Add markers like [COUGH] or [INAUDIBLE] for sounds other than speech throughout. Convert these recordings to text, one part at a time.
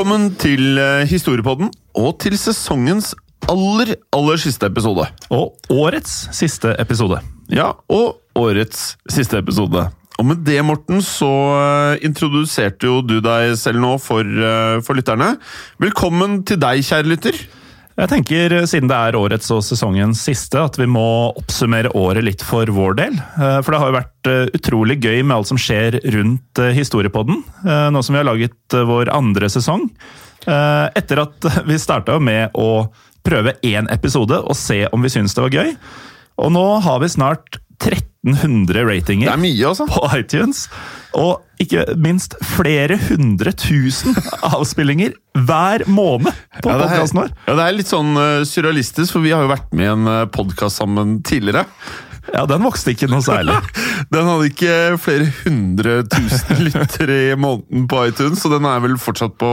Velkommen til eh, Historiepodden og til sesongens aller, aller siste episode. Og årets siste episode. Ja, og årets siste episode. Og med det, Morten, så eh, introduserte jo du deg selv nå for, eh, for lytterne. Velkommen til deg, kjære lytter. Jeg tenker, eh, siden det er årets og sesongens siste, at vi må oppsummere året litt for vår del. Eh, For det har jo vært eh, utrolig gøy med alt som skjer rundt Historiepodden, nå som vi har laget vår andre sesong. Etter at [LAUGHS] vi starta med å prøve én episode og se om vi syns det var gøy. Og nå har vi snart 1300 ratinger Det er mye, altså. på iTunes. Og ikke minst flere hundre tusen avspillinger hver måned på Ja, podkasten vår. Ja, det er litt sånn uh, surrealistisk, for vi har jo vært med i en podkast sammen tidligere. Ja, den vokste ikke noe særlig. [LAUGHS] Den hadde ikke flere hundre tusen [LAUGHS] lyttere i måneden på iTunes, så den er vel fortsatt på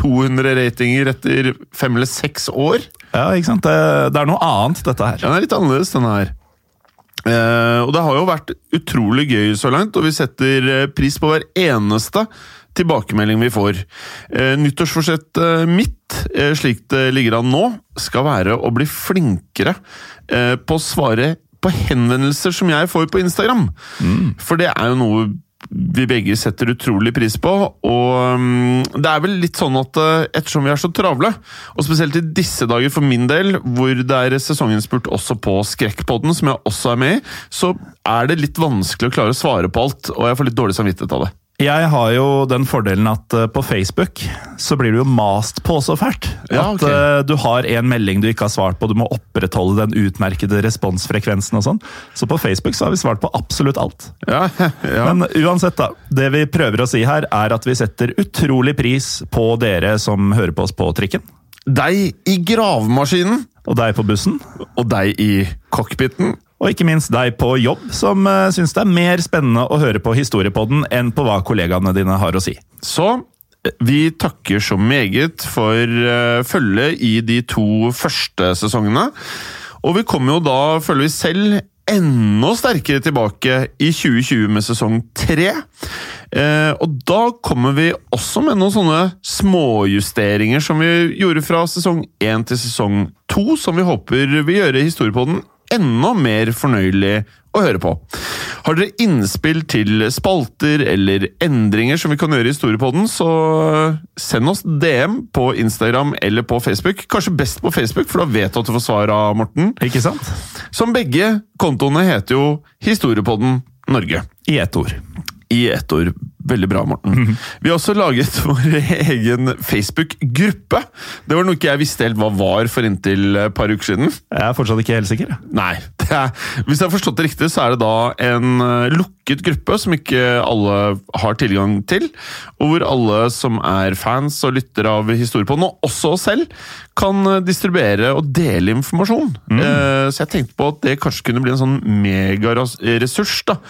200 ratinger etter fem eller seks år. Ja, ikke sant? Det, det er noe annet, dette her. Ja, Den er litt annerledes, denne her. Eh, og det har jo vært utrolig gøy så langt, og vi setter eh, pris på hver eneste tilbakemelding vi får. Eh, nyttårsforsettet mitt, eh, slik det ligger an nå, skal være å bli flinkere eh, på å svare på henvendelser som jeg får på Instagram. For det er jo noe vi begge setter utrolig pris på. Og um, det er vel litt sånn at uh, ettersom vi er så travle, og spesielt i disse dager for min del, hvor det er sesonginnspurt også på Skrekkpodden, som jeg også er med i, så er det litt vanskelig å klare å svare på alt, og jeg får litt dårlig samvittighet av det. Jeg har jo den fordelen at eh, på Facebook så blir du jo mast på så fælt. Ja, at ok. eh, du har en melding du ikke har svart på, du må opprettholde den utmerkede responsfrekvensen og sånn. Så på Facebook så har vi svart på absolutt alt. Ja, [LAUGHS] ja. Men uansett, da. Det vi prøver å si her, er at vi setter utrolig pris på dere som hører på oss på trikken. Deg i gravemaskinen, Og deg på bussen. og deg i cockpiten. Og ikke minst deg på jobb, som uh, syns det er mer spennende å høre på historiepodden enn på hva kollegaene dine har å si. Så eh, vi takker så meget for uh, følget i de to første sesongene. Og vi kommer jo da, føler vi selv, enda sterkere tilbake i 2020 med sesong tre. Og da kommer vi også med noen sånne småjusteringer som vi gjorde fra sesong én til sesong to, som vi håper vil gjøre historiepodden enda mer fornøyelig å høre på. Har dere innspill til spalter eller endringer som vi kan gjøre i Historiepodden, så send oss DM på Instagram eller på Facebook. Kanskje best på Facebook, for da vet du at du får svar av Morten. Ikke sant? Som begge kontoene heter jo Historiepodden Norge. I ett ord. I ett ord. Veldig bra, Morten. Vi har også laget [LAUGHS] vår egen Facebook-gruppe. Det var noe ikke jeg visste helt hva var for inntil et par uker siden. Jeg er fortsatt ikke helt sikker. Nei. [LAUGHS] Er, hvis jeg har forstått det riktig, så er det da en eh, lukket gruppe som ikke alle har tilgang til. Og hvor alle som er fans og lytter av Historiepodden, og også oss selv, kan eh, distribuere og dele informasjon. Mm. så jeg tenkte på at det kanskje kunne bli en sånn megaressurs da,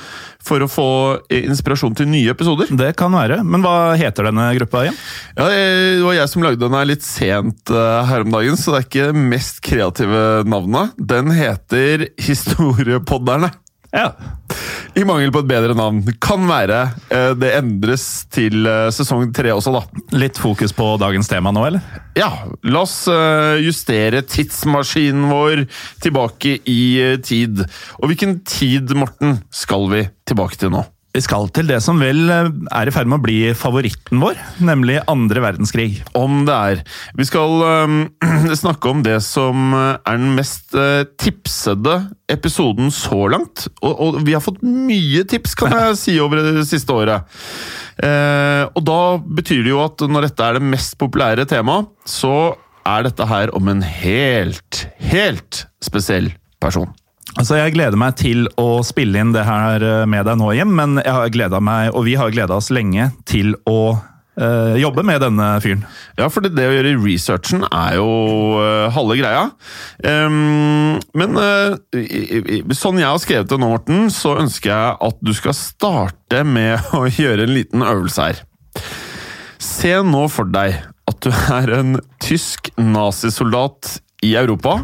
for å få inspirasjon til nye episoder. Det kan være. Men hva heter denne gruppa igjen? Ja, Det var jeg som lagde den her litt sent uh, her om dagen, så det er ikke mest kreative navnet. Den heter Historiepodderne. Ja. I mangel på et bedre navn. Kan være uh, det endres til uh, sesong tre også, da. Litt fokus på dagens tema nå, eller? Ja, la oss justere tidsmaskinen vår tilbake i tid. Og hvilken tid, Morten, skal vi tilbake til nå? Vi skal til det som vel er i ferd med å bli favoritten vår, nemlig andre verdenskrig. Om det er. Vi skal um, [CLEARS THROAT] snakke om det som er den mest uh, tipsede episoden så langt. Og, og, vi har fått mye tips, kan jeg si, over det siste året. Uh, og da betyr det jo at når dette er det mest populære temaet, så er dette her om en helt, helt spesiell person. Altså, Jeg gleder meg til å spille inn det her eh, med deg nå, Jim, men jeg har meg, og vi har gleda oss lenge til å øh, jobbe med denne fyren. Ja, for det, å gjøre researchen er jo øh, halve greia. Um, men uh, sånn jeg har skrevet det nå, Morten, så ønsker jeg at du skal starte med [LAUGHS] å gjøre en liten øvelse her. Se nå for deg at du er en tysk nazisoldat i Europa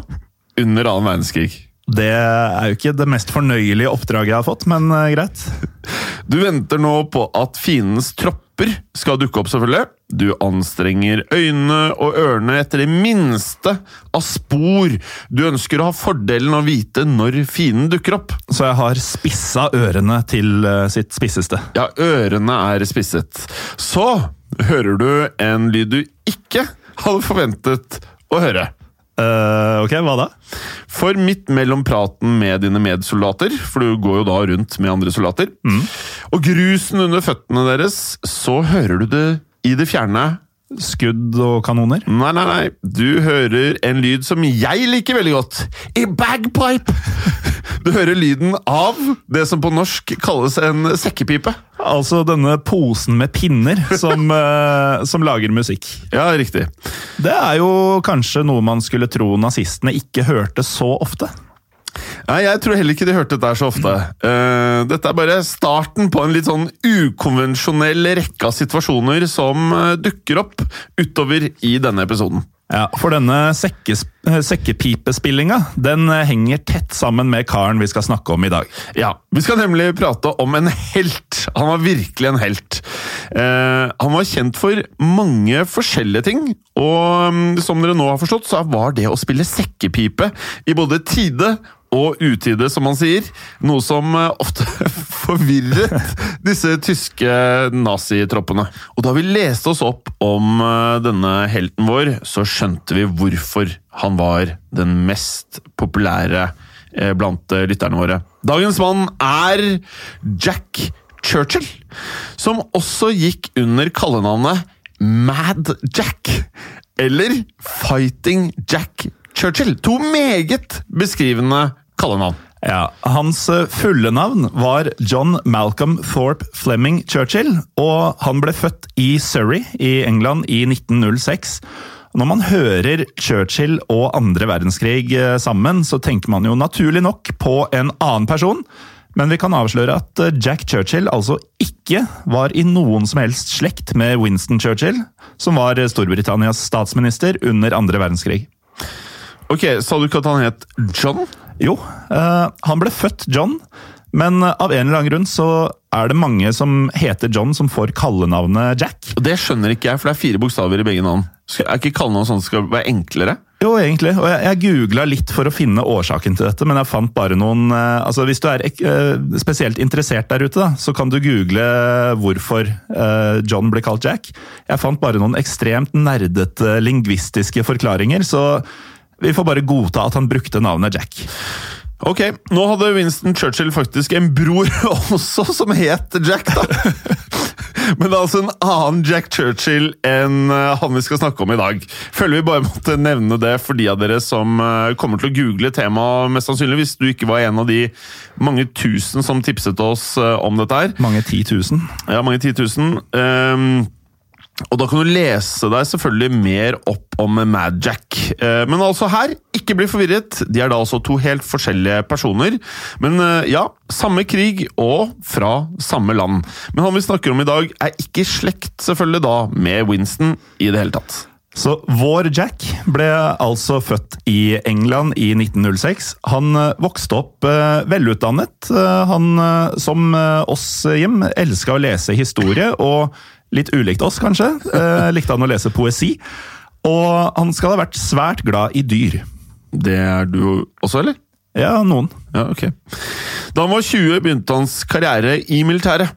under annen verdenskrig. Det er jo ikke det mest fornøyelige oppdraget jeg har fått, men uh, greit. Du venter nå på at fiendens tropper skal dukke opp, selvfølgelig. Du anstrenger øynene og ørene etter det minste av spor. Du ønsker å ha fordelen av å vite når fienden dukker opp. Så jeg har spissa ørene til uh, sitt spisseste? Ja, ørene er spisset. Så hører du en lyd du ikke hadde forventet å høre. Uh, ok, hva da? For midt mellom praten med dine medsoldater, for du går jo da rundt med andre soldater, mm. og grusen under føttene deres, så hører du det i det fjerne Skudd og kanoner? Nei, nei, nei. Du hører en lyd som jeg liker veldig godt. I bagpipe! Du hører lyden av det som på norsk kalles en sekkepipe. Altså denne posen med pinner som, uh, [LAUGHS] som lager musikk. Ja, riktig. Det er jo kanskje noe man skulle tro nazistene ikke hørte så ofte. Nei, Jeg tror heller ikke de hørte dette så ofte. Uh, dette er bare starten på en litt sånn ukonvensjonell rekke av situasjoner som uh, dukker opp utover i denne episoden. Ja, For denne sekkes, eh, sekkepipespillinga den henger tett sammen med karen vi skal snakke om i dag. Ja, Vi skal nemlig prate om en helt. Han var virkelig en helt. Eh, han var kjent for mange forskjellige ting, og um, som dere nå har forstått, så var det å spille sekkepipe i både tide og utide, som man sier. Noe som eh, ofte [LAUGHS] forvirret disse tyske nazitroppene. Og da vi leste oss opp om eh, denne helten vår, så skjønte vi hvorfor han var den mest populære eh, blant lytterne våre. Dagens mann er Jack Churchill, som også gikk under kallenavnet Mad Jack. Eller Fighting Jack Churchill. To meget beskrivende kallenavn. Ja, Hans eh, fulle navn var John Malcolm Thorpe Fleming Churchill, og han ble født i Surrey i England i 1906. Når man hører Churchill og andre verdenskrig eh, sammen, så tenker man jo naturlig nok på en annen person. Men vi kan avsløre at eh, Jack Churchill altså ikke var i noen som helst slekt med Winston Churchill, som var Storbritannias statsminister under andre verdenskrig. Ok, Sa du ikke at han het John? Jo, uh, han ble født John, men av en eller annen grunn så er det mange som heter John, som får kallenavnet Jack. Og Det skjønner ikke jeg, for det er fire bokstaver i begge navn. Er ikke kallenavn sånn skal være enklere? Jo, egentlig. Og jeg, jeg googla litt for å finne årsaken til dette, men jeg fant bare noen uh, altså Hvis du er uh, spesielt interessert der ute, da, så kan du google hvorfor John ble kalt Jack. Jeg fant bare noen ekstremt nerdete lingvistiske forklaringer, så vi får bare godta at han brukte navnet Jack. Ok, nå hadde Winston Churchill faktisk en bror [LAUGHS] også som het Jack, da. [LAUGHS] Men det er altså en annen Jack Churchill enn eh, han vi skal snakke om i dag. Føler vi bare måtte nevne det for de av dere som eh, kommer til å google temaet, mest sannsynlig, hvis du ikke var en av de mange tusen som tipset oss eh, om dette her. Mange ti tusen. Ja, mange ti tusen. Um, Og da kan du lese deg selvfølgelig mer opp om Mad Jack. Eh, Men altså her, ikke bli forvirret. De er da altså to helt forskjellige personer. Men eh, ja, samme krig og fra samme land. Men han vi snakker om i dag, er ikke i slekt selvfølgelig da med Winston i det hele tatt. Så vår Jack ble altså født i England i 1906. Han eh, vokste opp velutdannet. Han, som oss, Jim, elska å lese historie, og litt ulikt oss, kanskje, eh, likte han å lese poesi. Og han skal ha vært svært glad i dyr. Det er du også, eller? Ja, noen. Ja, ok. Da han var 20, begynte hans karriere i militæret.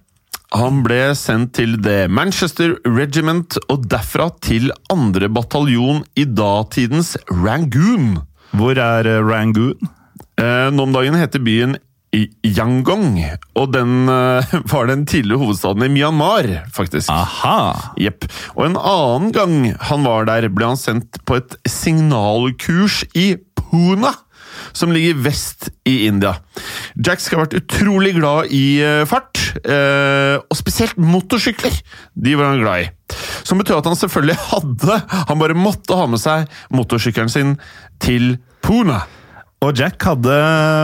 Han ble sendt til The Manchester Regiment, og derfra til 2. bataljon i datidens Rangoon. Hvor er eh, Rangoon? Eh, nå om dagen heter byen I- Yangong, og den eh, [LAUGHS] var den tidligere hovedstaden i Myanmar, faktisk. Aha! Jepp. Og en annen gang han var der, ble han sendt på et signalkurs i Pune, som ligger vest i India. Jack skal ha vært utrolig glad i eh, fart, eh, og spesielt motorsykler. De var han glad i. Som betød at han selvfølgelig [LAUGHS] hadde, han bare måtte ha med seg motorsykkelen sin til Pune. Og Jack hadde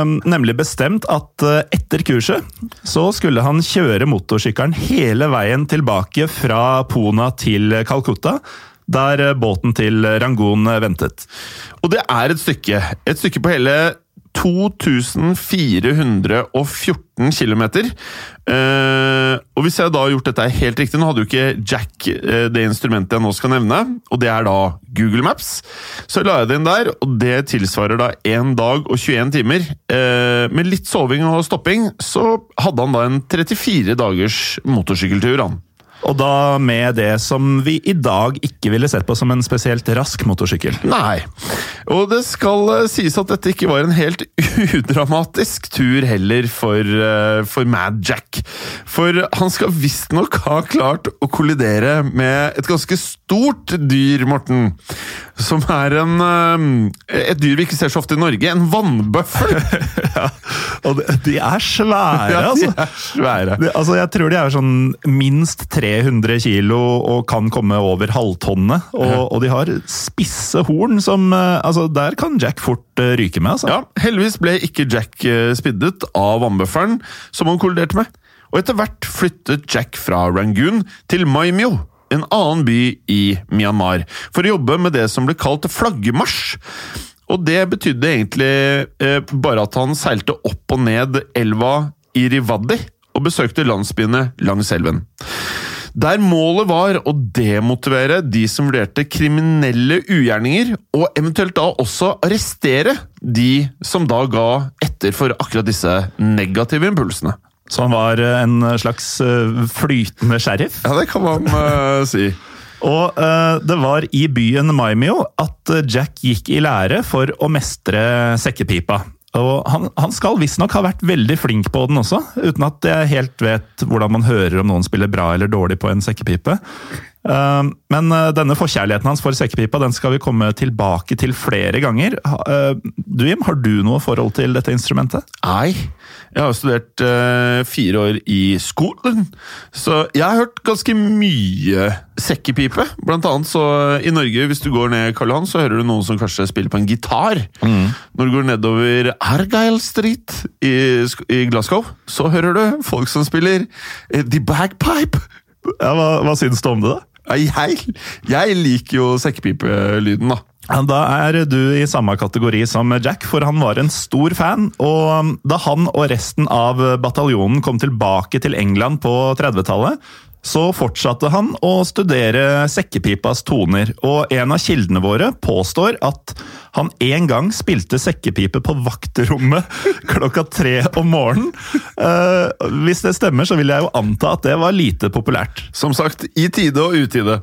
mm, nemlig bestemt at eh, etter kurset så skulle han kjøre motorsykkelen hele veien tilbake fra Pona til Calcutta, der eh, båten til Rangoon eh, ventet. Og det er et stykke. Et stykke på hele 2414 km. og hvis jeg da har gjort dette helt riktig Nå hadde jo ikke Jack eh, det instrumentet jeg nå skal nevne, og det er da Google Maps. Så la jeg det inn der, og det tilsvarer da 1 dag og 21 timer. Eh, med litt soving og stopping så hadde han da en 34 dagers motorsykkeltur, han. Og da med det som vi i dag ikke ville sett på som en spesielt rask motorsykkel. Nei. Og det skal eh, sies at dette ikke var en helt [LAUGHS] udramatisk tur heller for, eh, for Mad Jack. For han skal visstnok ha klart å kollidere med et ganske stort dyr, Morten. Som er en, eh, et dyr vi ikke ser så ofte i Norge. En vannbøffel! [LAUGHS] Ja, og de, de er svære, altså. [LAUGHS] Ja, de altså. er svære. De, altså, jeg tror de er sånn minst 300 kilo og kan komme over halvtonnet. Og, og de har spisse horn som eh, Altså, der kan Jack fort eh, ryke med, altså. Ja, Heldigvis ble ikke Jack eh, spiddet av vannbøffelen som han kolliderte med. Og etter hvert flyttet Jack fra Rangoon til Maimyo, en annen by i Myanmar, for å jobbe med det som ble kalt flaggermarsj. Og det betydde egentlig eh, bare at han seilte opp og ned elva Irivadi og besøkte landsbyene langs elven. Der målet var å demotivere de som vurderte kriminelle ugjerninger, og eventuelt da også arrestere de som da ga etter for akkurat disse negative impulsene. Så han var eh, en slags eh, flytende sheriff. Ja, det kan man uh, si. Og uh, det var i byen Maimio at Jack gikk i lære for å mestre sekkepipa. Og han, han skal visstnok ha vært veldig flink på den også, uten at jeg helt vet hvordan man hører om noen spiller bra eller dårlig på en sekkepipe. Eh, men eh, denne forkjærligheten hans for sekkepipa den skal vi komme tilbake til flere ganger. Eh, du Jim, har du noe forhold til dette instrumentet? Nei, jeg har studert eh, fire år i skolen, så jeg har hørt ganske mye sekkepipe. Blant annet så i Norge, hvis du går ned Karl Johan, så hører du noen som kanskje spiller på en gitar. Når du går nedover Argyle Street i, i Glasgow, så hører du folk som spiller The Bagpipe. Ja, hva, hva syns du om det, da? Jeg, jeg liker jo sekkepipelyden, da. Da er du i samme kategori som Jack, for han var en stor fan. Og da han og resten av bataljonen kom tilbake til England på 30-tallet, så fortsatte han å studere sekkepipas toner, og en av kildene våre påstår at han en gang spilte sekkepipe på vakterommet [LAUGHS] klokka tre om morgenen. Eh, hvis det stemmer, så vil jeg jo anta at det var lite populært. Som sagt, i tide og utide.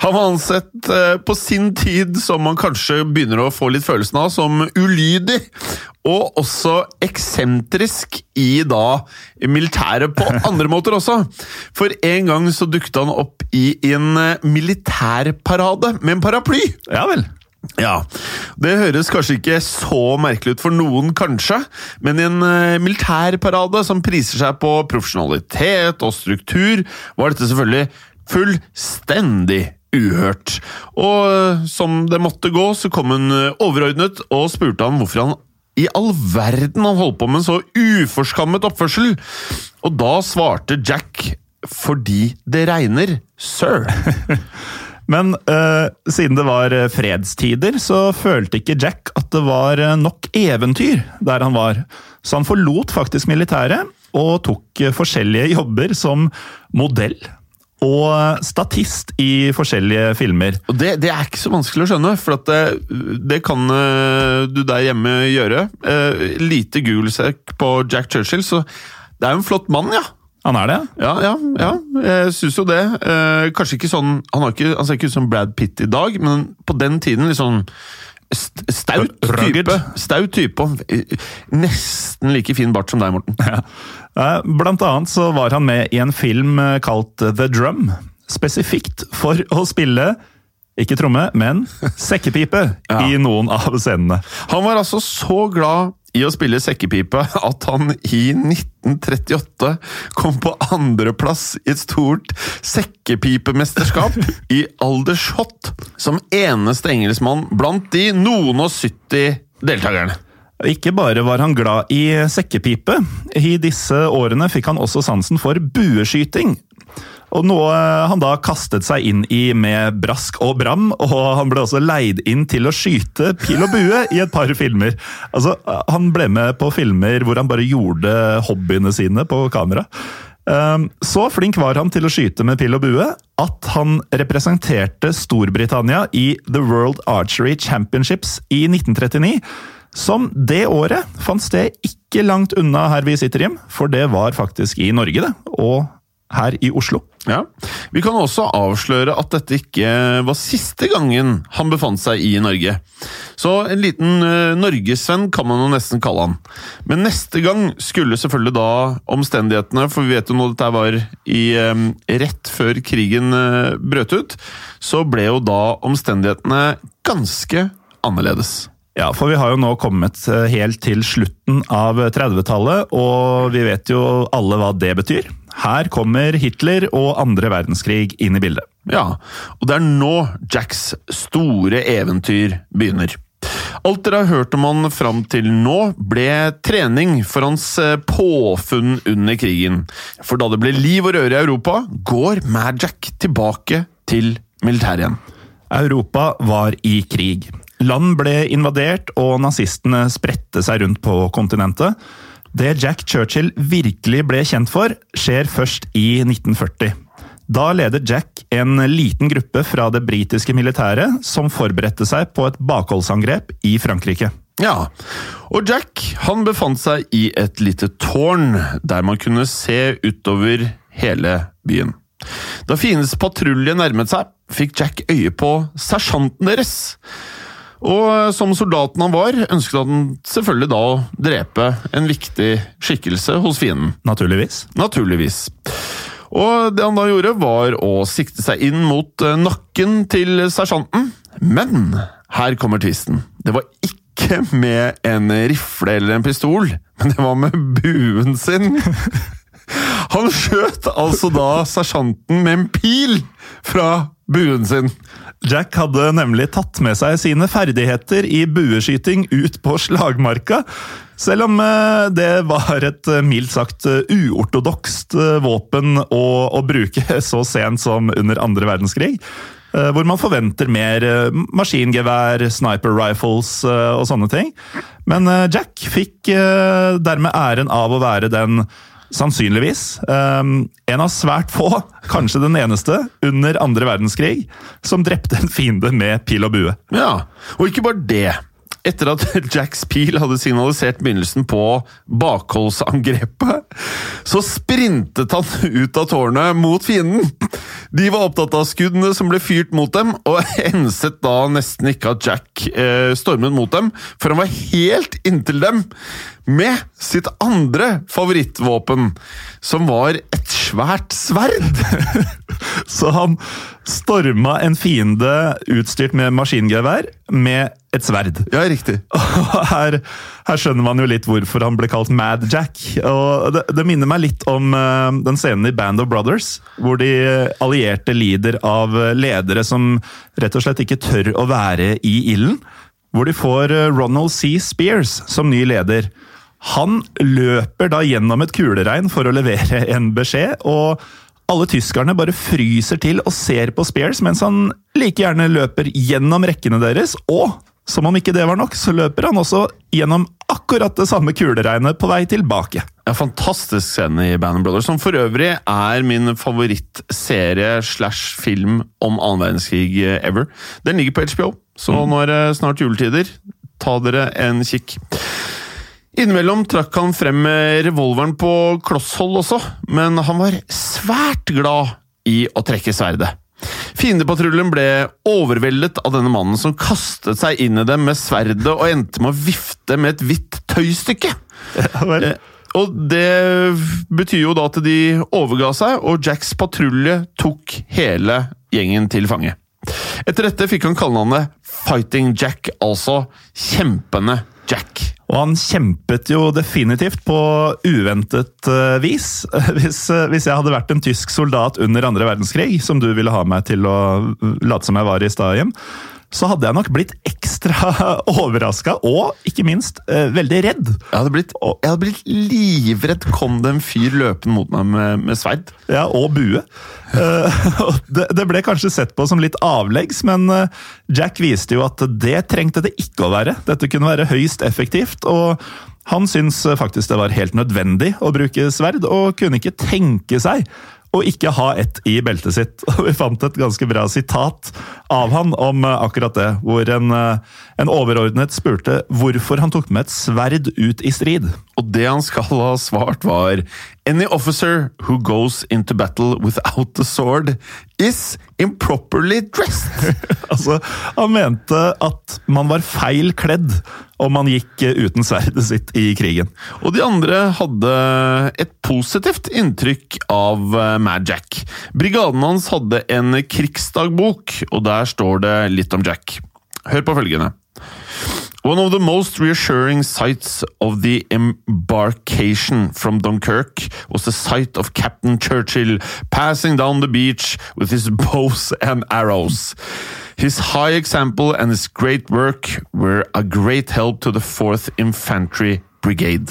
Han var ansett eh, på sin tid som man kanskje begynner å få litt følelsen av, som ulydig. Og også eksentrisk i da militæret på [LAUGHS] andre måter også. For en gang så dukket han opp i en eh, militærparade med en paraply. Ja vel. Ja, Det høres kanskje ikke så merkelig ut for noen, kanskje, men i en eh, militærparade som priser seg på profesjonalitet og struktur, var dette selvfølgelig fullstendig uhørt. Og eh, som det måtte gå, så kom hun overordnet og spurte han hvorfor han i all verden han holdt på med en så uforskammet oppførsel. Og da svarte Jack fordi det regner, sir. [LAUGHS] Men uh, siden det var eh, fredstider, så følte ikke Jack at det var eh, nok eventyr der han var. Så han forlot faktisk militæret og tok forskjellige jobber som modell og statist i forskjellige filmer. Og det, det er ikke så vanskelig å skjønne, for det, det kan eh, du der hjemme gjøre. Eh, lite gul sekk på Jack Churchill, så det er jo en flott mann, ja. Han er det? Ja, ja, ja. jeg syns jo det. Eh, kanskje ikke sånn Han, har ikke, han ser ikke ut som Brad Pitt i dag, men på den tiden liksom sånn Staut type. Staut type. og Nesten like fin bart som deg, Morten. Ja. Eh, Blant annet så var han med i en film eh, kalt The Drum. Spesifikt for å spille ikke tromme, men sekkepipe [LAUGHS] Ja. i noen av scenene. Han var altså så glad i å spille sekkepipe at han i 1938 kom på andreplass i et stort sekkepipemesterskap [LAUGHS] i aldershot som eneste engelskmann blant de noen og 70 deltakerne. Ikke bare var han glad i sekkepipe, i disse årene fikk han også sansen for bueskyting. Og noe han da kastet seg inn i med brask og bram, og han ble også leid inn til å skyte pil og bue i et par filmer. Altså, Han ble med på filmer hvor han bare gjorde hobbyene sine på kamera. Um, Så flink var han til å skyte med pil og bue at han representerte Storbritannia i The World Archery Championships i 1939. Som det året fant sted ikke langt unna her vi sitter, Jim, for det var faktisk i Norge, det. Og her i Oslo. Ja. Vi kan også avsløre at dette ikke var siste gangen han befant seg i Norge. Så en liten uh, norgesvenn kan man jo nesten kalle han. Men neste gang skulle selvfølgelig da omstendighetene, for vi vet jo nå dette var i um, rett før krigen uh, brøt ut, så ble jo da omstendighetene ganske annerledes. Ja, for vi har jo nå kommet eh, helt til slutten av 30-tallet, og vi vet jo alle hva det betyr. Her kommer Hitler og andre verdenskrig inn i bildet. Ja, og det er nå Jacks store eventyr begynner. Alt dere har hørt om han fram til nå, ble trening for hans eh, påfunn under krigen. For da det ble liv og røre i Europa, går Mad Jack tilbake til militæret igjen. Europa var i krig. Land ble invadert, og nazistene spredte seg rundt på kontinentet. Det Jack Churchill virkelig ble kjent for, skjer først i 1940. Da leder Jack en liten gruppe fra det britiske militæret som forberedte seg på et bakholdsangrep i Frankrike. Ja, og Jack han befant seg i et lite tårn der man kunne se utover hele byen. Da fiendens patrulje nærmet seg, fikk Jack øye på sersjanten deres. Og som soldaten han var, ønsket han selvfølgelig da å drepe en viktig skikkelse hos fienden. Naturligvis. Naturligvis. Og det han da gjorde, var å sikte seg inn mot eh, nakken til sersjanten. Men her kommer tvisten. Det var ikke med en rifle eller en pistol, men det var med buen sin. [LAUGHS] Han skjøt altså da sersjanten med en pil fra buen sin. Jack hadde nemlig tatt med seg sine ferdigheter i bueskyting ut på slagmarka, selv om eh, det var et eh, mildt sagt eh, uortodokst våpen å, å bruke [LAUGHS] så sent som under andre verdenskrig. Hvor man forventer mer maskingevær, sniper rifles og sånne ting. Men Jack fikk dermed æren av å være den Sannsynligvis. Um, en av svært få, kanskje den eneste, under andre verdenskrig, som drepte en fiende med pil og bue. Ja, og ikke bare det. Etter at [LAUGHS] Jacks pil hadde signalisert begynnelsen på bakholdsangrepet, så sprintet han ut av tårnet mot fienden. De var opptatt av skuddene som ble fyrt mot dem, og [LAUGHS] enset da nesten ikke at Jack eh, stormet mot dem, for han var helt inntil dem med sitt andre favorittvåpen, som var et svært sverd. [LAUGHS] Så han storma en fiende utstyrt med maskingevær med et sverd. Ja, riktig. [LAUGHS] Og her, her skjønner man jo litt hvorfor han ble kalt Mad Jack. Og det, det minner meg litt om uh, den scenen i Band of Brothers, hvor de allierte lider av ledere som rett og slett ikke tør å være i ilden. Hvor de får uh, Ronald C. Spears som ny leder. Han løper da gjennom et kuleregn for å levere en beskjed. og alle tyskerne bare fryser til og ser på Spears, mens han like gjerne løper gjennom rekkene deres. Og som om ikke det var nok, så løper han også gjennom akkurat det samme kuleregnet på vei tilbake. Ja, Fantastisk scene i Band of Brothers, som for øvrig er min favorittserie slash film om annen verdenskrig ever. Den ligger på HBO, så nå er det snart juletider. Ta dere en kikk. Innimellom trakk han frem revolveren på klosshold også, men han var svært glad i å trekke sverdet. Fiendepatruljen ble overveldet av denne mannen som kastet seg inn i dem med sverdet og endte med å vifte med et hvitt tøystykke. Ja. Eh, Og det betyr jo da at de overga seg, og Jacks patrulje tok hele gjengen til fange. Etter dette fikk han kallenavnet Fighting Jack, altså Kjempende Jack. Og han kjempet jo definitivt på uventet eh, vis. [LAUGHS] Hvis, eh, hvis jeg hadde vært en tysk soldat under andre verdenskrig, som du ville ha meg til å late som jeg var i stad, så hadde jeg nok blitt ekstra [LAUGHS] overraska, og ikke minst eh, veldig redd. Jeg hadde blitt, jeg hadde blitt livredd kom det en fyr løpende mot meg med, med sverd. Ja, og bue. Eh, [LAUGHS] det, det ble kanskje sett på som litt avleggs, men eh, Jack viste jo at det trengte det ikke å være. Dette kunne være høyst effektivt, og han syntes faktisk det var helt nødvendig å bruke sverd, og kunne ikke tenke seg å ikke ha ett i beltet sitt. [LAUGHS] Og vi fant et ganske bra sitat av han om eh, akkurat det, hvor en, eh, en overordnet spurte hvorfor han tok med et sverd ut i strid. Og det han skal ha svart, var Any officer who goes into battle without a sword is improperly dressed. [LAUGHS] Altså, han mente at man var feil kledd om man gikk eh, uten sverdet sitt i krigen. Og de andre hadde et positivt inntrykk av eh, Mad Jack. Brigaden hans hadde en krigsdagbok, og der står det litt om Jack. Hør på følgende. One of the most reassuring sights of the embarkation from Dunkirk was the sight of Captain Churchill passing down the beach with his [LAUGHS] bows and arrows. His high example and his great work were a great help to the 4th Infantry Brigade.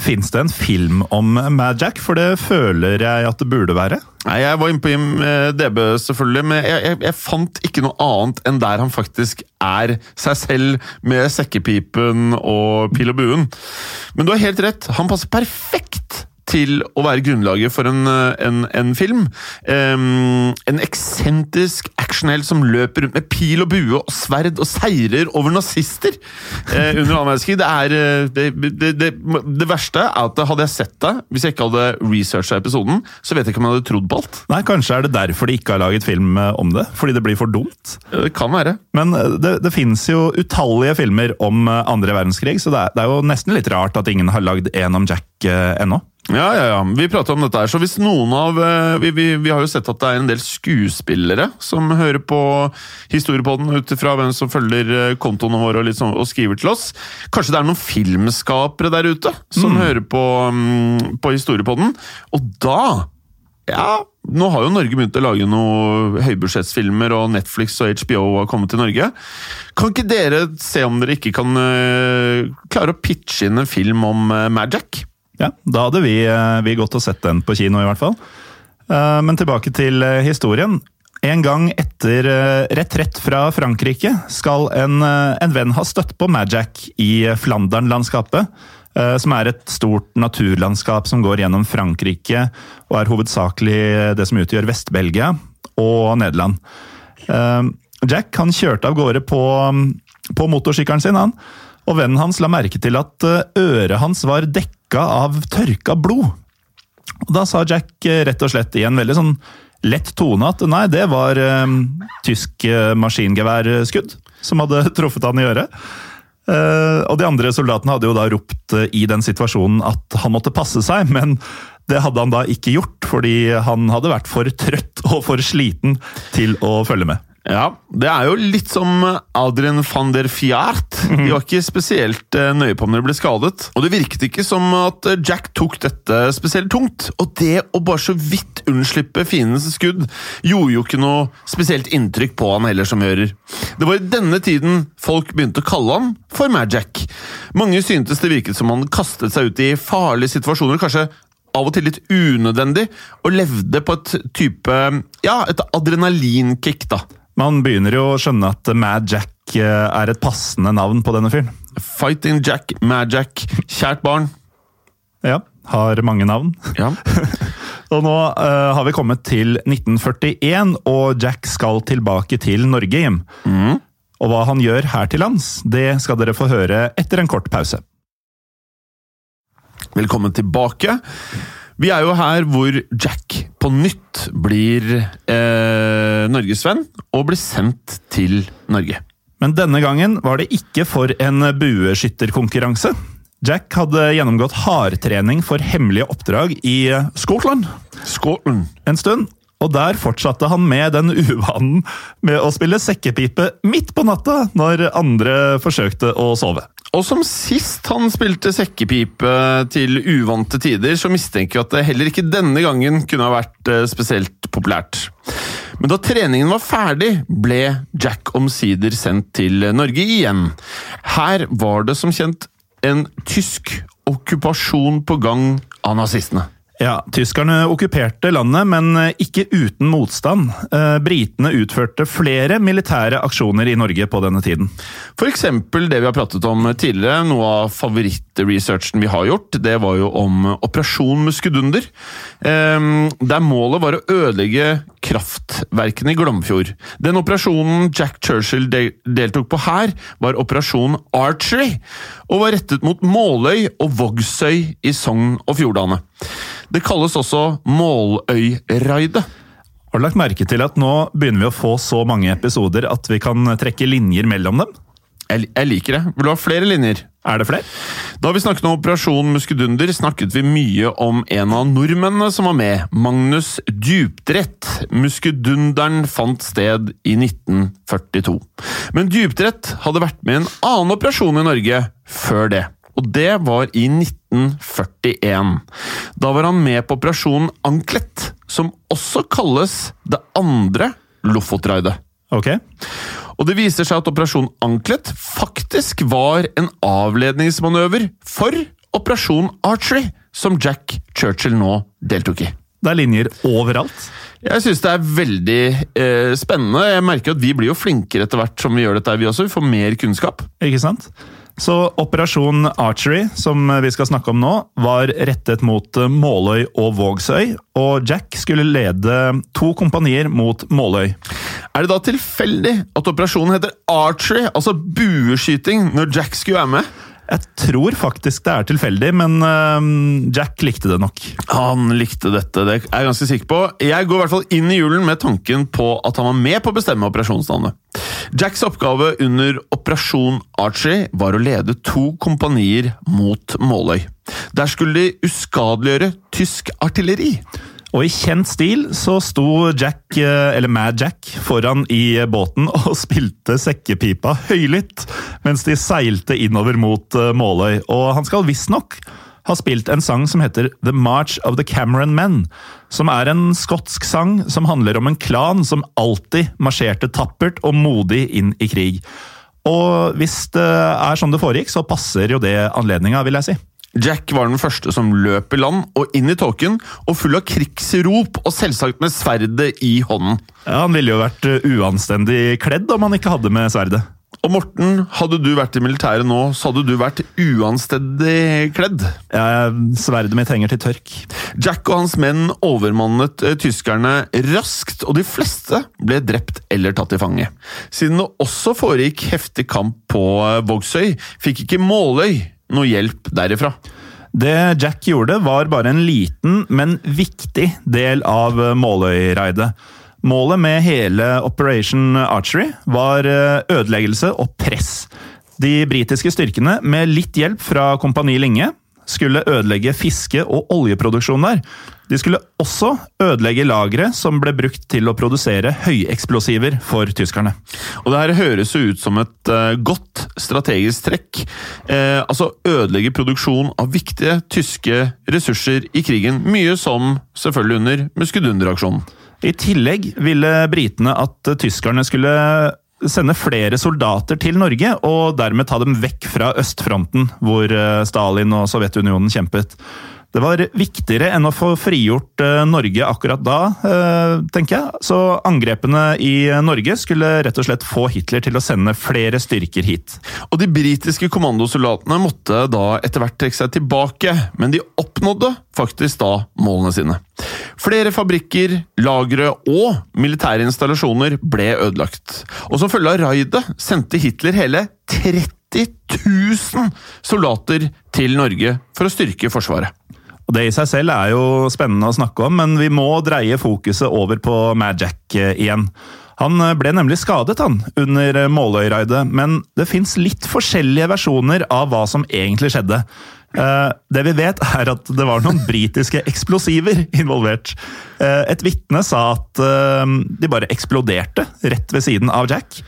Fins det en film om Mad Jack? For det føler jeg at det burde være. Nei, Jeg var inne på IMDb, DB, selvfølgelig, men jeg, jeg, jeg fant ikke noe annet enn der han faktisk er seg selv med sekkepipen og pil og buen. Men du har helt rett, han passer perfekt til å være grunnlaget for en, en, en film. Um, en eksentrisk actionhelt som løper rundt med pil og bue og sverd og seirer over nazister uh, under annen verdenskrig. Det, er, uh, det, det, det, det verste er at hadde jeg sett det, hvis jeg ikke hadde researcha episoden, så vet jeg ikke om jeg hadde trodd på alt. Nei, Kanskje er det derfor de ikke har laget film eh, om det? Fordi det blir for dumt? Det kan være. Men eh, det, det finnes jo utallige filmer om eh, andre verdenskrig, så det er, det er jo nesten litt rart at ingen har lagd en om Jack eh, ennå. Ja, ja, ja. Vi prater om dette her, så hvis noen av eh, vi, vi, vi har jo sett at det er en del skuespillere som hører på historiepodden ut ifra hvem som følger eh, kontoene våre og, sånn, og skriver til oss. Kanskje det er noen filmskapere der ute som hører på, mm, på historiepodden. Og da ja, nå har jo Norge begynt å lage noen høybudsjettsfilmer, og Netflix og HBO har kommet til Norge. Kan ikke dere se om dere ikke kan eh, klare å pitche inn en film om Jack? Ja, Da hadde vi, eh, vi gått og sett den på kino, i hvert fall. Eh, Men tilbake til eh, historien. En gang etter retrett fra Frankrike skal en, en venn ha støtt på Mad i Flandern-landskapet. Som er et stort naturlandskap som går gjennom Frankrike, og er hovedsakelig det som utgjør Vest-Belgia og Nederland. Jack han kjørte av gårde på, på motorsykkelen sin, han. Og vennen hans la merke til at øret hans var dekka av tørka blod. Og Da sa Jack eh, rett og slett i en veldig sånn lett tone at nei, det var eh, tysk eh, maskingeværskudd som hadde [LAUGHS] truffet han i øret. Eh, og de andre soldatene hadde jo da ropt i den situasjonen at han måtte passe seg, [LAUGHS] men Det hadde han da ikke gjort, fordi han hadde vært for trøtt og for sliten til å følge med. Ja, Det er jo litt som Adrian van der Fjert. De var ikke spesielt eh, nøye på om de ble skadet. Og det virket ikke som at eh, Jack tok dette spesielt tungt. Og det å bare så vidt unnslippe fiendens skudd gjorde jo ikke noe spesielt inntrykk på han heller som gjører. Det var i denne tiden folk begynte å kalle han for Magic. Mange syntes det virket som han kastet seg ut i farlige situasjoner, kanskje av og til litt unødvendig, og levde på et type ja, et adrenalinkick, da. Man begynner jo å skjønne at Mad Jack eh, er et passende navn på denne fyren. Fighting Jack, Mad Jack, kjært barn. Ja, har mange navn. Ja. [LAUGHS] og nå uh, har vi kommet til 1941, og Jack skal tilbake til Norge, Jim. Mm. Og hva han gjør her til lands, det skal dere få høre etter en kort pause. Velkommen tilbake. Vi er jo her hvor Jack på nytt blir eh, norgesvenn og blir sendt til Norge. Men denne gangen var det ikke for en bueskytterkonkurranse. Jack hadde gjennomgått hardtrening for hemmelige oppdrag i Skottland Scotland. en stund. Og der fortsatte han med den uvanen med å spille sekkepipe midt på natta når andre forsøkte å sove. Og som sist han spilte sekkepipe til uvante tider, så mistenker vi at det heller ikke denne gangen kunne ha vært eh, spesielt populært. Men da treningen var ferdig, ble Jack omsider sendt til Norge igjen. Her var det som kjent en tysk okkupasjon på gang av nazistene. Ja, Tyskerne okkuperte landet, men ikke uten motstand. Eh, britene utførte flere militære aksjoner i Norge på denne tiden. Eksempel det vi har pratet om tidligere, noe av favorittresearchen vi har gjort, det var jo om Operasjon Muskedunder. Eh, der målet var å ødelegge kraftverkene i Glomfjord. Den operasjonen Jack Churchill deltok på her, var Operasjon Archery, og var rettet mot Måløy og Vågsøy i Sogn og Fjordane. Det kalles også Måløy-raidet. Har du lagt merke til at nå begynner vi å få så mange episoder at vi kan trekke linjer mellom dem? Jeg, jeg liker det. Vil du ha flere linjer? Er det flere? Da vi snakket om Operasjon Muskedunder, snakket vi mye om en av nordmennene som var med, Magnus Djupdrett. Muskedunderen fant sted i 1942. Men Djupdrett hadde vært med i en annen operasjon i Norge før det. Og det var i 1941. Da var han med på operasjonen Anklet, som også kalles det andre Lofotraidet. Ok. Og det viser seg at Operasjon Anklet faktisk var en avledningsmanøver for Operasjon Archery, som Jack Churchill nå deltok i. Det er linjer overalt. Jeg syns det er veldig eh, spennende. Jeg merker at Vi blir jo flinkere etter hvert som vi gjør dette, vi også. Vi får mer kunnskap. Ikke sant? Så Operasjon Archery, som vi skal snakke om nå, var rettet mot Måløy og Vågsøy, og Jack skulle lede to kompanier mot Måløy. Er det da tilfeldig at operasjonen heter Archery, altså bueskyting, når Jack skulle være med? Jeg tror faktisk det er tilfeldig, men Jack likte det nok. Han likte dette, det er jeg ganske sikker på. Jeg går i hvert fall inn i julen med tanken på at han var med på å bestemme operasjonsnavnet. Jacks oppgave under Operasjon Archie var å lede to kompanier mot Måløy. Der skulle de uskadeliggjøre tysk artilleri. Og i kjent stil så sto Jack, eh, eller Mad Jack, foran i båten [LAUGHS] og spilte sekkepipa høylytt mens de seilte innover mot eh, Måløy. Og han skal visstnok ha spilt en sang som heter The March of the Cameron Men. Som er en skotsk sang som handler om en klan som alltid marsjerte tappert og modig inn i krig. Og hvis det er sånn det foregikk, så passer jo det anledninga, vil jeg si. Jack var den første som løp i land og inn i tåken, og full av krigsrop og selvsagt med sverdet i hånden. Ja, Han ville jo vært uh, uanstendig kledd om han ikke hadde med sverdet. Og Morten, hadde du vært i militæret nå, så hadde du vært uanstendig kledd. Ja, Sverdet mitt henger til tørk. Jack og hans menn overmannet eh, tyskerne raskt, og de fleste ble drept eller tatt til fange. Siden det også foregikk heftig kamp på eh, Vågsøy, fikk ikke Måløy noe hjelp derifra. Det Jack gjorde, var bare en liten, men viktig del av Måløy-raidet. Målet med hele Operation Archery var eh, ødeleggelse og press. De britiske styrkene, med litt hjelp fra Kompani Linge, skulle ødelegge fiske- og oljeproduksjon der. De skulle også ødelegge lagre som ble brukt til å produsere høyeksplosiver for tyskerne. Og det her høres jo ut som et uh, godt strategisk trekk. Eh, altså ødelegge produksjon av viktige tyske ressurser i krigen. Mye som selvfølgelig under Muskedunderaksjonen. I tillegg ville britene at tyskerne skulle sende flere soldater til Norge, og dermed ta dem vekk fra østfronten, hvor eh, Stalin og Sovjetunionen kjempet. Det var viktigere enn å få frigjort eh, Norge akkurat da, eh, tenker jeg. Så angrepene i Norge skulle rett og slett få Hitler til å sende flere styrker hit. Og de britiske kommandosoldatene måtte da etter hvert trekke seg tilbake, men de oppnådde faktisk da målene sine. Flere fabrikker, lagre og militære installasjoner ble ødelagt. Og som følge av raidet sendte Hitler hele 30 000 soldater til Norge for å styrke forsvaret. Og Det i seg selv er jo spennende å snakke om, men vi må dreie fokuset over på Jack eh, igjen. Han eh, ble nemlig skadet han, under eh, Måløy-raidet, men det fins litt forskjellige versjoner av hva som egentlig skjedde. Det vi vet, er at det var noen britiske eksplosiver involvert. Et vitne sa at de bare eksploderte rett ved siden av Jack.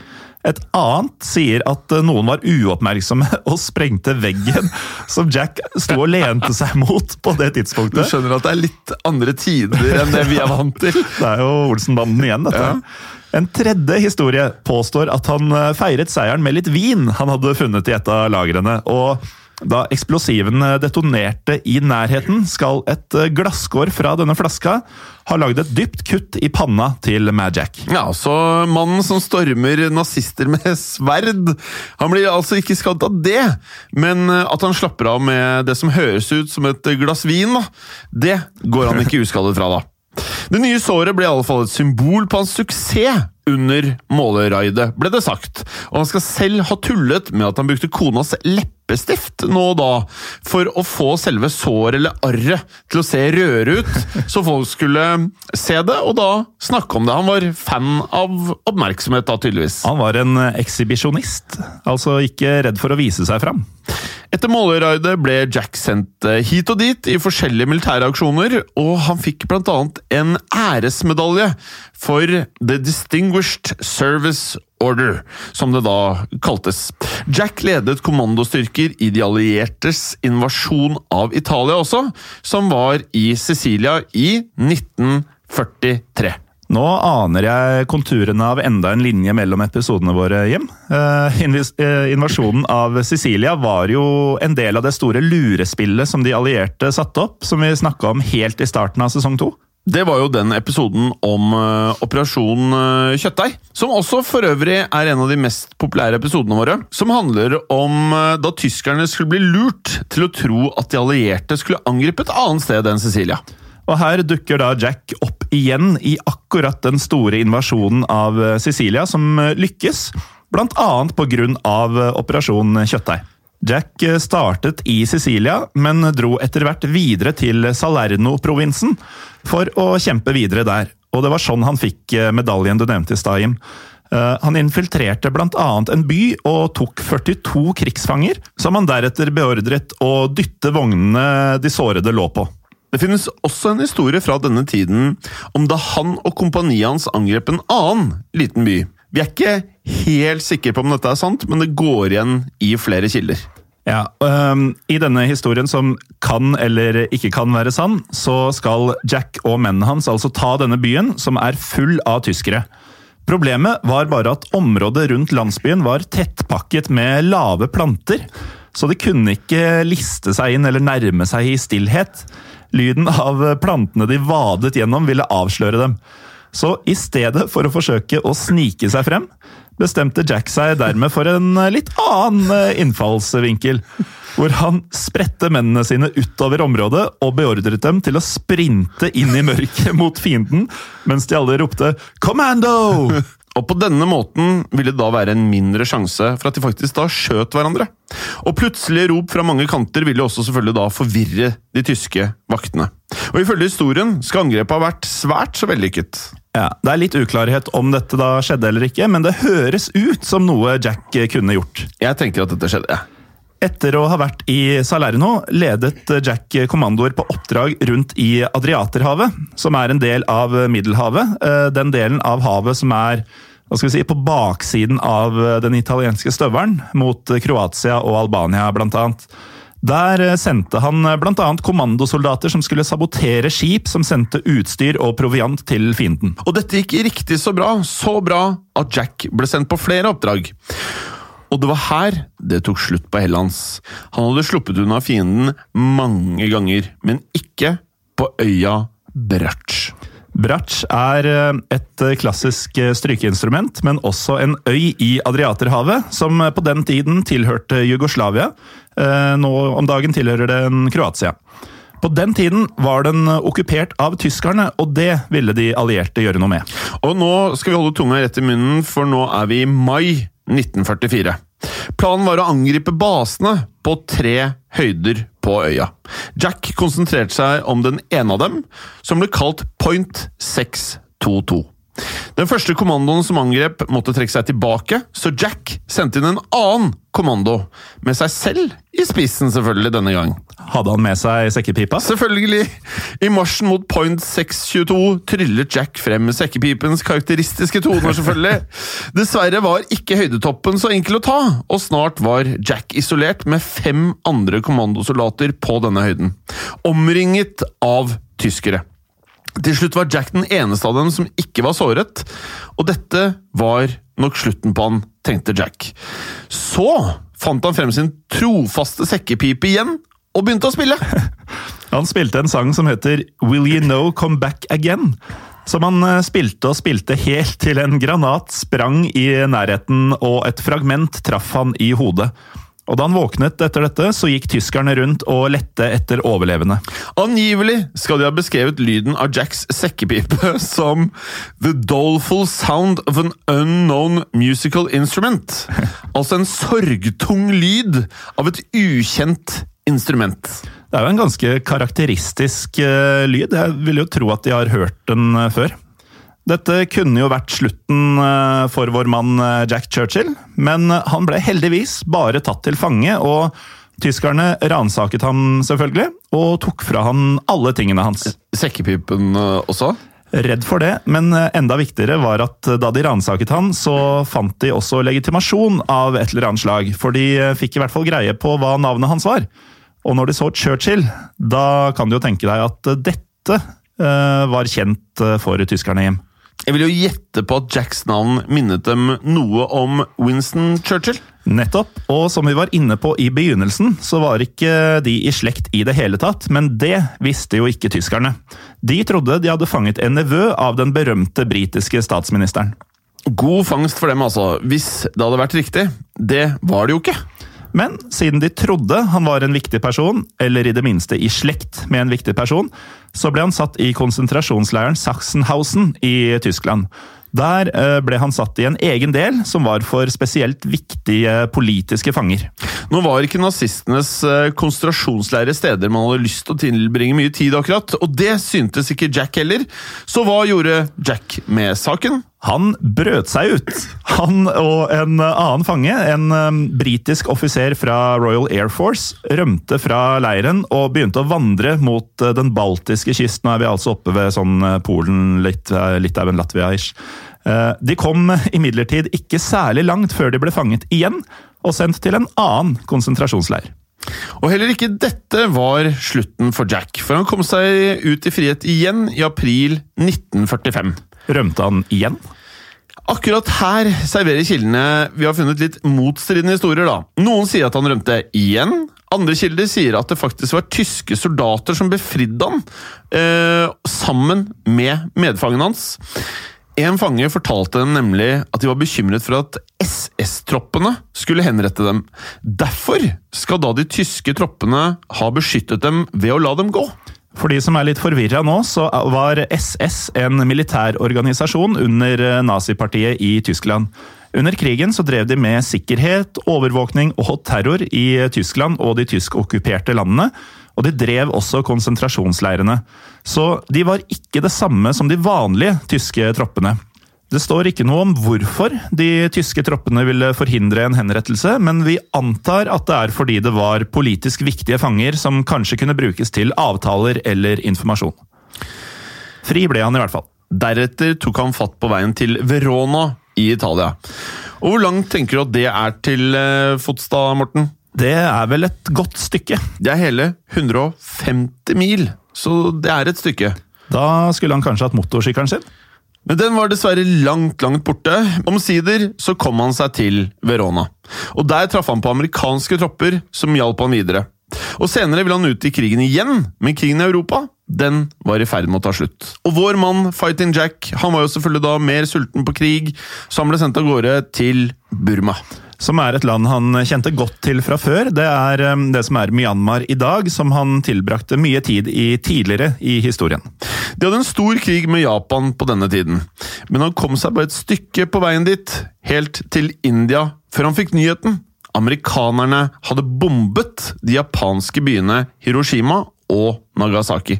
Et annet sier at eh, noen var uoppmerksomme [LAUGHS] og sprengte veggen som Jack sto og lente seg mot på det tidspunktet. Du skjønner at det er litt andre tider enn det vi er vant til? [LAUGHS] Det er jo Olsenbanden igjen, dette. Ja. En tredje historie påstår at han eh, feiret seieren med litt vin han hadde funnet i et av lagrene. og da eksplosivene detonerte i nærheten, skal et eh, glasskår fra denne flaska ha lagd et dypt kutt i panna til Mad Jack. Ja, så mannen som stormer nazister med sverd, han blir altså ikke skadd av det, men eh, at han slapper av med det som høres ut som et glass vin, det går han ikke uskadet fra, da. Det nye såret ble i alle fall et symbol på hans suksess under måleraidet, ble det sagt. Og han skal selv ha tullet med at han brukte konas leppestift nå og da, for å få selve såret eller arret til å se rødere ut, [LAUGHS] så folk skulle se det og da snakke om det. Han var fan av oppmerksomhet, da, tydeligvis. Han var en ekshibisjonist, altså ikke redd for å vise seg fram. Etter måleraidet ble Jack sendt eh, hit og dit i forskjellige militære aksjoner, og han fikk annet en æresmedalje for The Distinguished Service Order, som det da kaltes. Jack ledet kommandostyrker i de alliertes invasjon av Italia også, som var i Sicilia i 1943. Nå aner jeg konturene av enda en linje mellom episodene våre hjem. Eh, eh, invasjonen av Sicilia var jo en del av det store lurespillet som de allierte satte opp, som vi snakka om helt i starten av sesong to. Det var jo den episoden om uh, Operasjon uh, Kjøttdeig. Som også for øvrig er en av de mest populære episodene våre. Som handler om uh, da tyskerne skulle bli lurt til å tro at de allierte skulle angripe et annet sted enn Sicilia. Og her dukker da Jack opp igjen i akkurat den store invasjonen av eh, Sicilia, som eh, lykkes. Blant annet pga. Eh, Operasjon Kjøttdeig. Jack startet i Sicilia, men dro etter hvert videre til Salerno-provinsen for å kjempe videre der. Og det var sånn han fikk medaljen du nevnte i stad, Jim. Han infiltrerte bl.a. en by og tok 42 krigsfanger, som han deretter beordret å dytte vognene de sårede lå på. Det finnes også en historie fra denne tiden om da han og kompaniet hans angrep en annen liten by. Vi er ikke helt sikre på om dette er sant, men det går igjen i flere kilder. Ja, um, I denne historien, som kan eller ikke kan være sann, så skal Jack og mennene hans altså ta denne byen, som er full av tyskere. Problemet var bare at området rundt landsbyen var tettpakket med lave planter, så de kunne ikke liste seg inn eller nærme seg i stillhet. Lyden av plantene de vadet gjennom, ville avsløre dem. Så i stedet for å forsøke å snike seg frem, bestemte Jack seg dermed for en litt annen eh, innfallsvinkel. Hvor han spredte mennene sine utover området og beordret dem til å sprinte inn i mørket [LAUGHS] mot fienden, mens de alle ropte 'Commando!' [LAUGHS] Og på denne måten ville det da være en mindre sjanse for at de faktisk da skjøt hverandre. Og plutselige rop fra mange kanter ville også selvfølgelig da forvirre de tyske vaktene. Og ifølge historien skal angrepet ha vært svært så vellykket. Ja, Det er litt uklarhet om dette da skjedde eller ikke, men det høres ut som noe Jack kunne gjort. Jeg tenker at dette skjedde. ja. Etter å ha vært i Salerno ledet Jack kommandoer på oppdrag rundt i Adriaterhavet, som er en del av Middelhavet. Eh, den delen av havet som er hva skal vi si, på baksiden av den italienske støvelen, mot Kroatia og Albania bl.a. Der sendte han bl.a. kommandosoldater som skulle sabotere skip som sendte utstyr og proviant til fienden. Og dette gikk riktig så bra, så bra at Jack ble sendt på flere oppdrag. Og det var her det tok slutt på Hellands. Han hadde sluppet unna fienden mange ganger, men ikke på øya Bratsj. Bratsj er eh, et eh, klassisk eh, strykeinstrument, men også en øy i Adriaterhavet, som på den tiden tilhørte Jugoslavia. Nå om dagen tilhører den Kroatia. På den tiden var den okkupert av tyskerne, og det ville de allierte gjøre noe med. Og nå skal vi holde tunga rett i munnen, for nå er vi i mai 1944. Planen var å angripe basene på tre høyder på øya. Jack konsentrerte seg om den ene av dem, som ble kalt Point 622. Den første kommandoen som angrep, måtte trekke seg tilbake, så Jack sendte inn en annen kommando, med seg selv i spissen, selvfølgelig, denne gang. Hadde han med seg sekkepipa? Selvfølgelig! I marsjen mot point 622 tryllet Jack frem med sekkepipens karakteristiske toner, selvfølgelig. [LAUGHS] Dessverre var ikke høydetoppen så enkel å ta, og snart var Jack isolert med fem andre kommandosoldater på denne høyden. Omringet av tyskere. Til slutt var Jack den eneste av dem som ikke var såret, og dette var nok slutten på han, tenkte Jack. Så fant han frem sin trofaste sekkepipe igjen, og begynte å spille! [LAUGHS] Han spilte en sang som heter Will You Know Come Back Again? Som han eh, spilte og spilte helt til en granat sprang i nærheten, og et fragment traff han i hodet. Og Da han våknet etter dette, så gikk tyskerne rundt og lette etter overlevende. Angivelig skal de ha beskrevet lyden av Jacks sekkepipe som «the doleful sound of an unknown musical instrument». [LAUGHS] Altså en sorgtung lyd av et ukjent instrument. Det er jo en ganske karakteristisk uh, lyd. Jeg vil jo tro at de har hørt den uh, før. Dette kunne jo vært slutten eh, for vår mann eh, Jack Churchill, men han ble heldigvis bare tatt til fange, og tyskerne ransaket ham selvfølgelig, og tok fra han alle tingene hans. Sekkepipen eh, også? Redd for det, men enda viktigere var at da de ransaket han, så fant de også legitimasjon av et eller annet slag, for de fikk i hvert fall greie på hva navnet hans var. Og når de så Churchill, da kan du jo tenke deg at dette var kjent for tyskerne hjem. Jeg vil jo gjette på at Jacks navn minnet dem noe om Winston Churchill. Nettopp, og som vi var inne på i begynnelsen, så var ikke de i slekt i det hele tatt, men det visste jo ikke tyskerne. De trodde de hadde fanget en nevø av den berømte britiske statsministeren. God fangst for dem, altså, hvis det hadde vært riktig. Det var det jo ikke. Men siden de trodde han var en viktig person, eller i det minste i slekt med en viktig person, så ble han satt i konsentrasjonsleiren Sachsenhausen i Tyskland. Der eh, ble han satt i en egen del som var for spesielt viktige politiske fanger. Nå var ikke nazistenes konsentrasjonsleirer konsentrasjonsleire steder man hadde lyst til å tilbringe mye tid, akkurat, og det syntes ikke Jack heller. Så hva gjorde Jack med saken? Han brøt seg ut. Han og en annen fange, en um, britisk offiser fra Royal Air Force, rømte fra leiren og begynte å vandre mot den baltiske kysten. Nå er vi altså oppe ved sånn Polen, Litauen, Latvia-ish. De kom imidlertid ikke særlig langt før de ble fanget igjen og sendt til en annen konsentrasjonsleir. Og heller ikke dette var slutten for Jack, for han kom seg ut i frihet igjen i april 1945. Rømte han igjen? Akkurat her serverer kildene vi har funnet litt motstridende historier. da. Noen sier at han rømte igjen. Andre kilder sier at det faktisk var tyske soldater som befridde han, eh, sammen med medfangen hans. En fange fortalte dem nemlig at de var bekymret for at SS-troppene skulle henrette dem. Derfor skal da de tyske troppene ha beskyttet dem ved å la dem gå. For de som er litt forvirra nå, så var SS en militærorganisasjon under eh, nazipartiet i Tyskland. Under krigen så drev de med sikkerhet, overvåkning og terror i Tyskland og de tyskokkuperte landene. Og de drev også konsentrasjonsleirene. Så de var ikke det samme som de vanlige tyske troppene. Det står ikke noe om hvorfor de tyske troppene ville forhindre en henrettelse, men vi antar at det er fordi det var politisk viktige fanger som kanskje kunne brukes til avtaler eller informasjon. Fri ble han i hvert fall. Deretter tok han fatt på veien til Verona i Italia. Og Hvor langt tenker du at det er til eh, fots, Morten? Det er vel et godt stykke. Det er hele 150 mil, så det er et stykke. Da skulle han kanskje hatt motorsykkelen sin? Men den var dessverre langt, langt borte. Omsider så kom han seg til Verona. Og Der traff han på amerikanske tropper som hjalp han videre. Og Senere ville han ut i krigen igjen, men krigen i Europa den var i ferd med å ta slutt. Og vår mann Fighting Jack han var jo selvfølgelig da mer sulten på krig, så han ble sendt av gårde til Burma som er et land han kjente godt til fra før. Det er um, det som er Myanmar i dag, som han tilbrakte mye tid i tidligere i historien. De hadde en stor krig med Japan på denne tiden, men han kom seg bare et stykke på veien dit, helt til India, før han fikk nyheten. Amerikanerne hadde bombet de japanske byene Hiroshima og Nagasaki.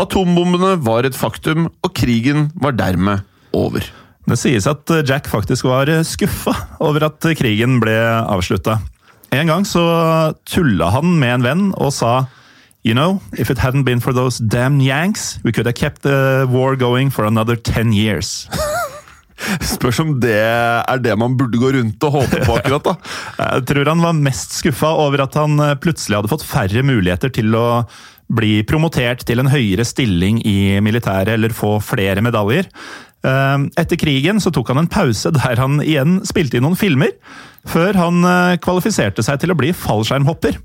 Atombombene var et faktum, og krigen var dermed over. Det sies at Jack faktisk var skuffa over at krigen ble avslutta. En gang så tulla han med en venn og sa You know, if it hadn't been for those damn Yanks, we could have kept the war going for another ten years. [LAUGHS] Spørs om det er det man burde gå rundt og håpe på akkurat, da. [LAUGHS] Jeg tror han var mest skuffa over at han plutselig hadde fått færre muligheter til å bli promotert til en høyere stilling i militæret eller få flere medaljer. Eh, etter krigen så tok han en pause der han igjen spilte inn noen filmer, før han eh, kvalifiserte seg til å bli fallskjermhopper.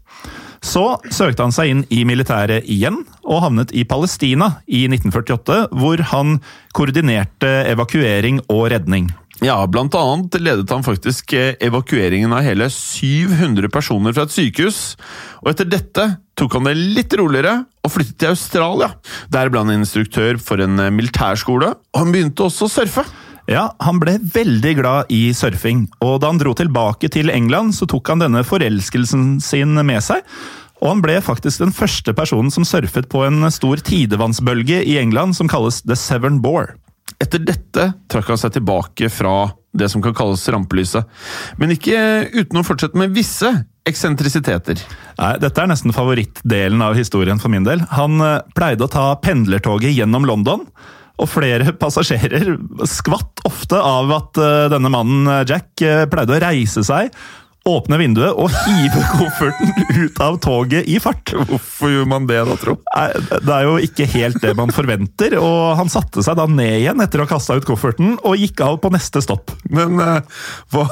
Så søkte han seg inn i militæret igjen, og havnet i Palestina i 1948, hvor han koordinerte evakuering og redning. Ja, blant annet ledet han faktisk eh, evakueringen av hele 700 personer fra et sykehus. Og etter dette tok han det litt roligere og flyttet til Australia. Der ble han instruktør for en eh, militærskole, og han begynte også å surfe. Ja, han ble veldig glad i surfing, og da han dro tilbake til England, så tok han denne forelskelsen sin med seg. Og han ble faktisk den første personen som surfet på en stor tidevannsbølge i England som kalles The Severn Bore. Etter dette trakk han seg tilbake fra det som kan kalles rampelyset, men ikke uten å fortsette med visse eksentrisiteter. Nei, Dette er nesten favorittdelen av historien for min del. Han eh, pleide å ta pendlertoget gjennom London. Og flere [LAUGHS] passasjerer skvatt ofte av at eh, denne mannen eh, Jack pleide å reise seg åpne vinduet og hive [LAUGHS] kofferten ut av toget i fart. Hvorfor gjør man det da, tro? Det er jo ikke helt det man forventer, og han satte seg da ned igjen etter å ha kasta ut kofferten, og gikk av på neste stopp. Men uh, hva,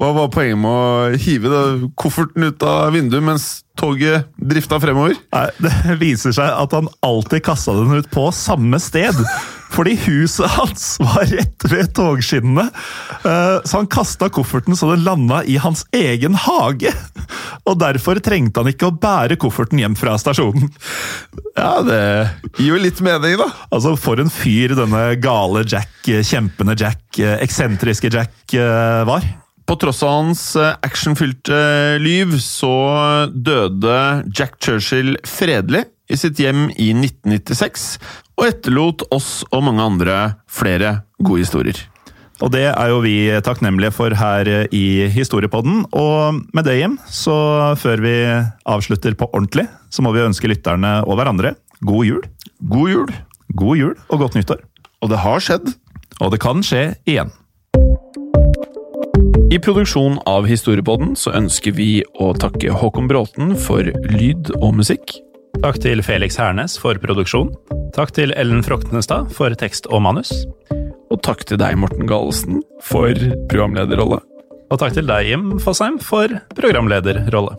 hva, var poenget med å hive da, kofferten ut av vinduet mens toget drifta fremover? Nei, Det viser seg at han alltid kasta den ut på samme sted. Fordi huset hans var rett ved togskinnene. Eh, så han kasta kofferten så den landa i hans egen hage. Og derfor trengte han ikke å bære kofferten hjem fra stasjonen. Ja, det gir jo litt mening, da. Altså, For en fyr denne gale Jack, kjempende Jack, eksentriske Jack eh, var. På tross av hans eh, actionfylte liv, så døde Jack Churchill fredelig i sitt hjem i 1996, og etterlot oss og mange andre flere gode historier. Og det er jo vi takknemlige for her i Historiepodden. Og med det, Jim, så før vi avslutter på ordentlig, så må vi ønske lytterne og hverandre god jul. God jul. God jul og godt nyttår. Og det har skjedd. Og det kan skje igjen. I produksjon av Historiepodden så ønsker vi å takke Håkon Bråten for lyd og musikk. Takk til Felix Hernes for produksjon. Takk til Ellen Froktenestad for tekst og manus. Og takk til deg, Morten Galesen, for programlederrolle. Og takk til deg, Jim Fosheim, for programlederrolle.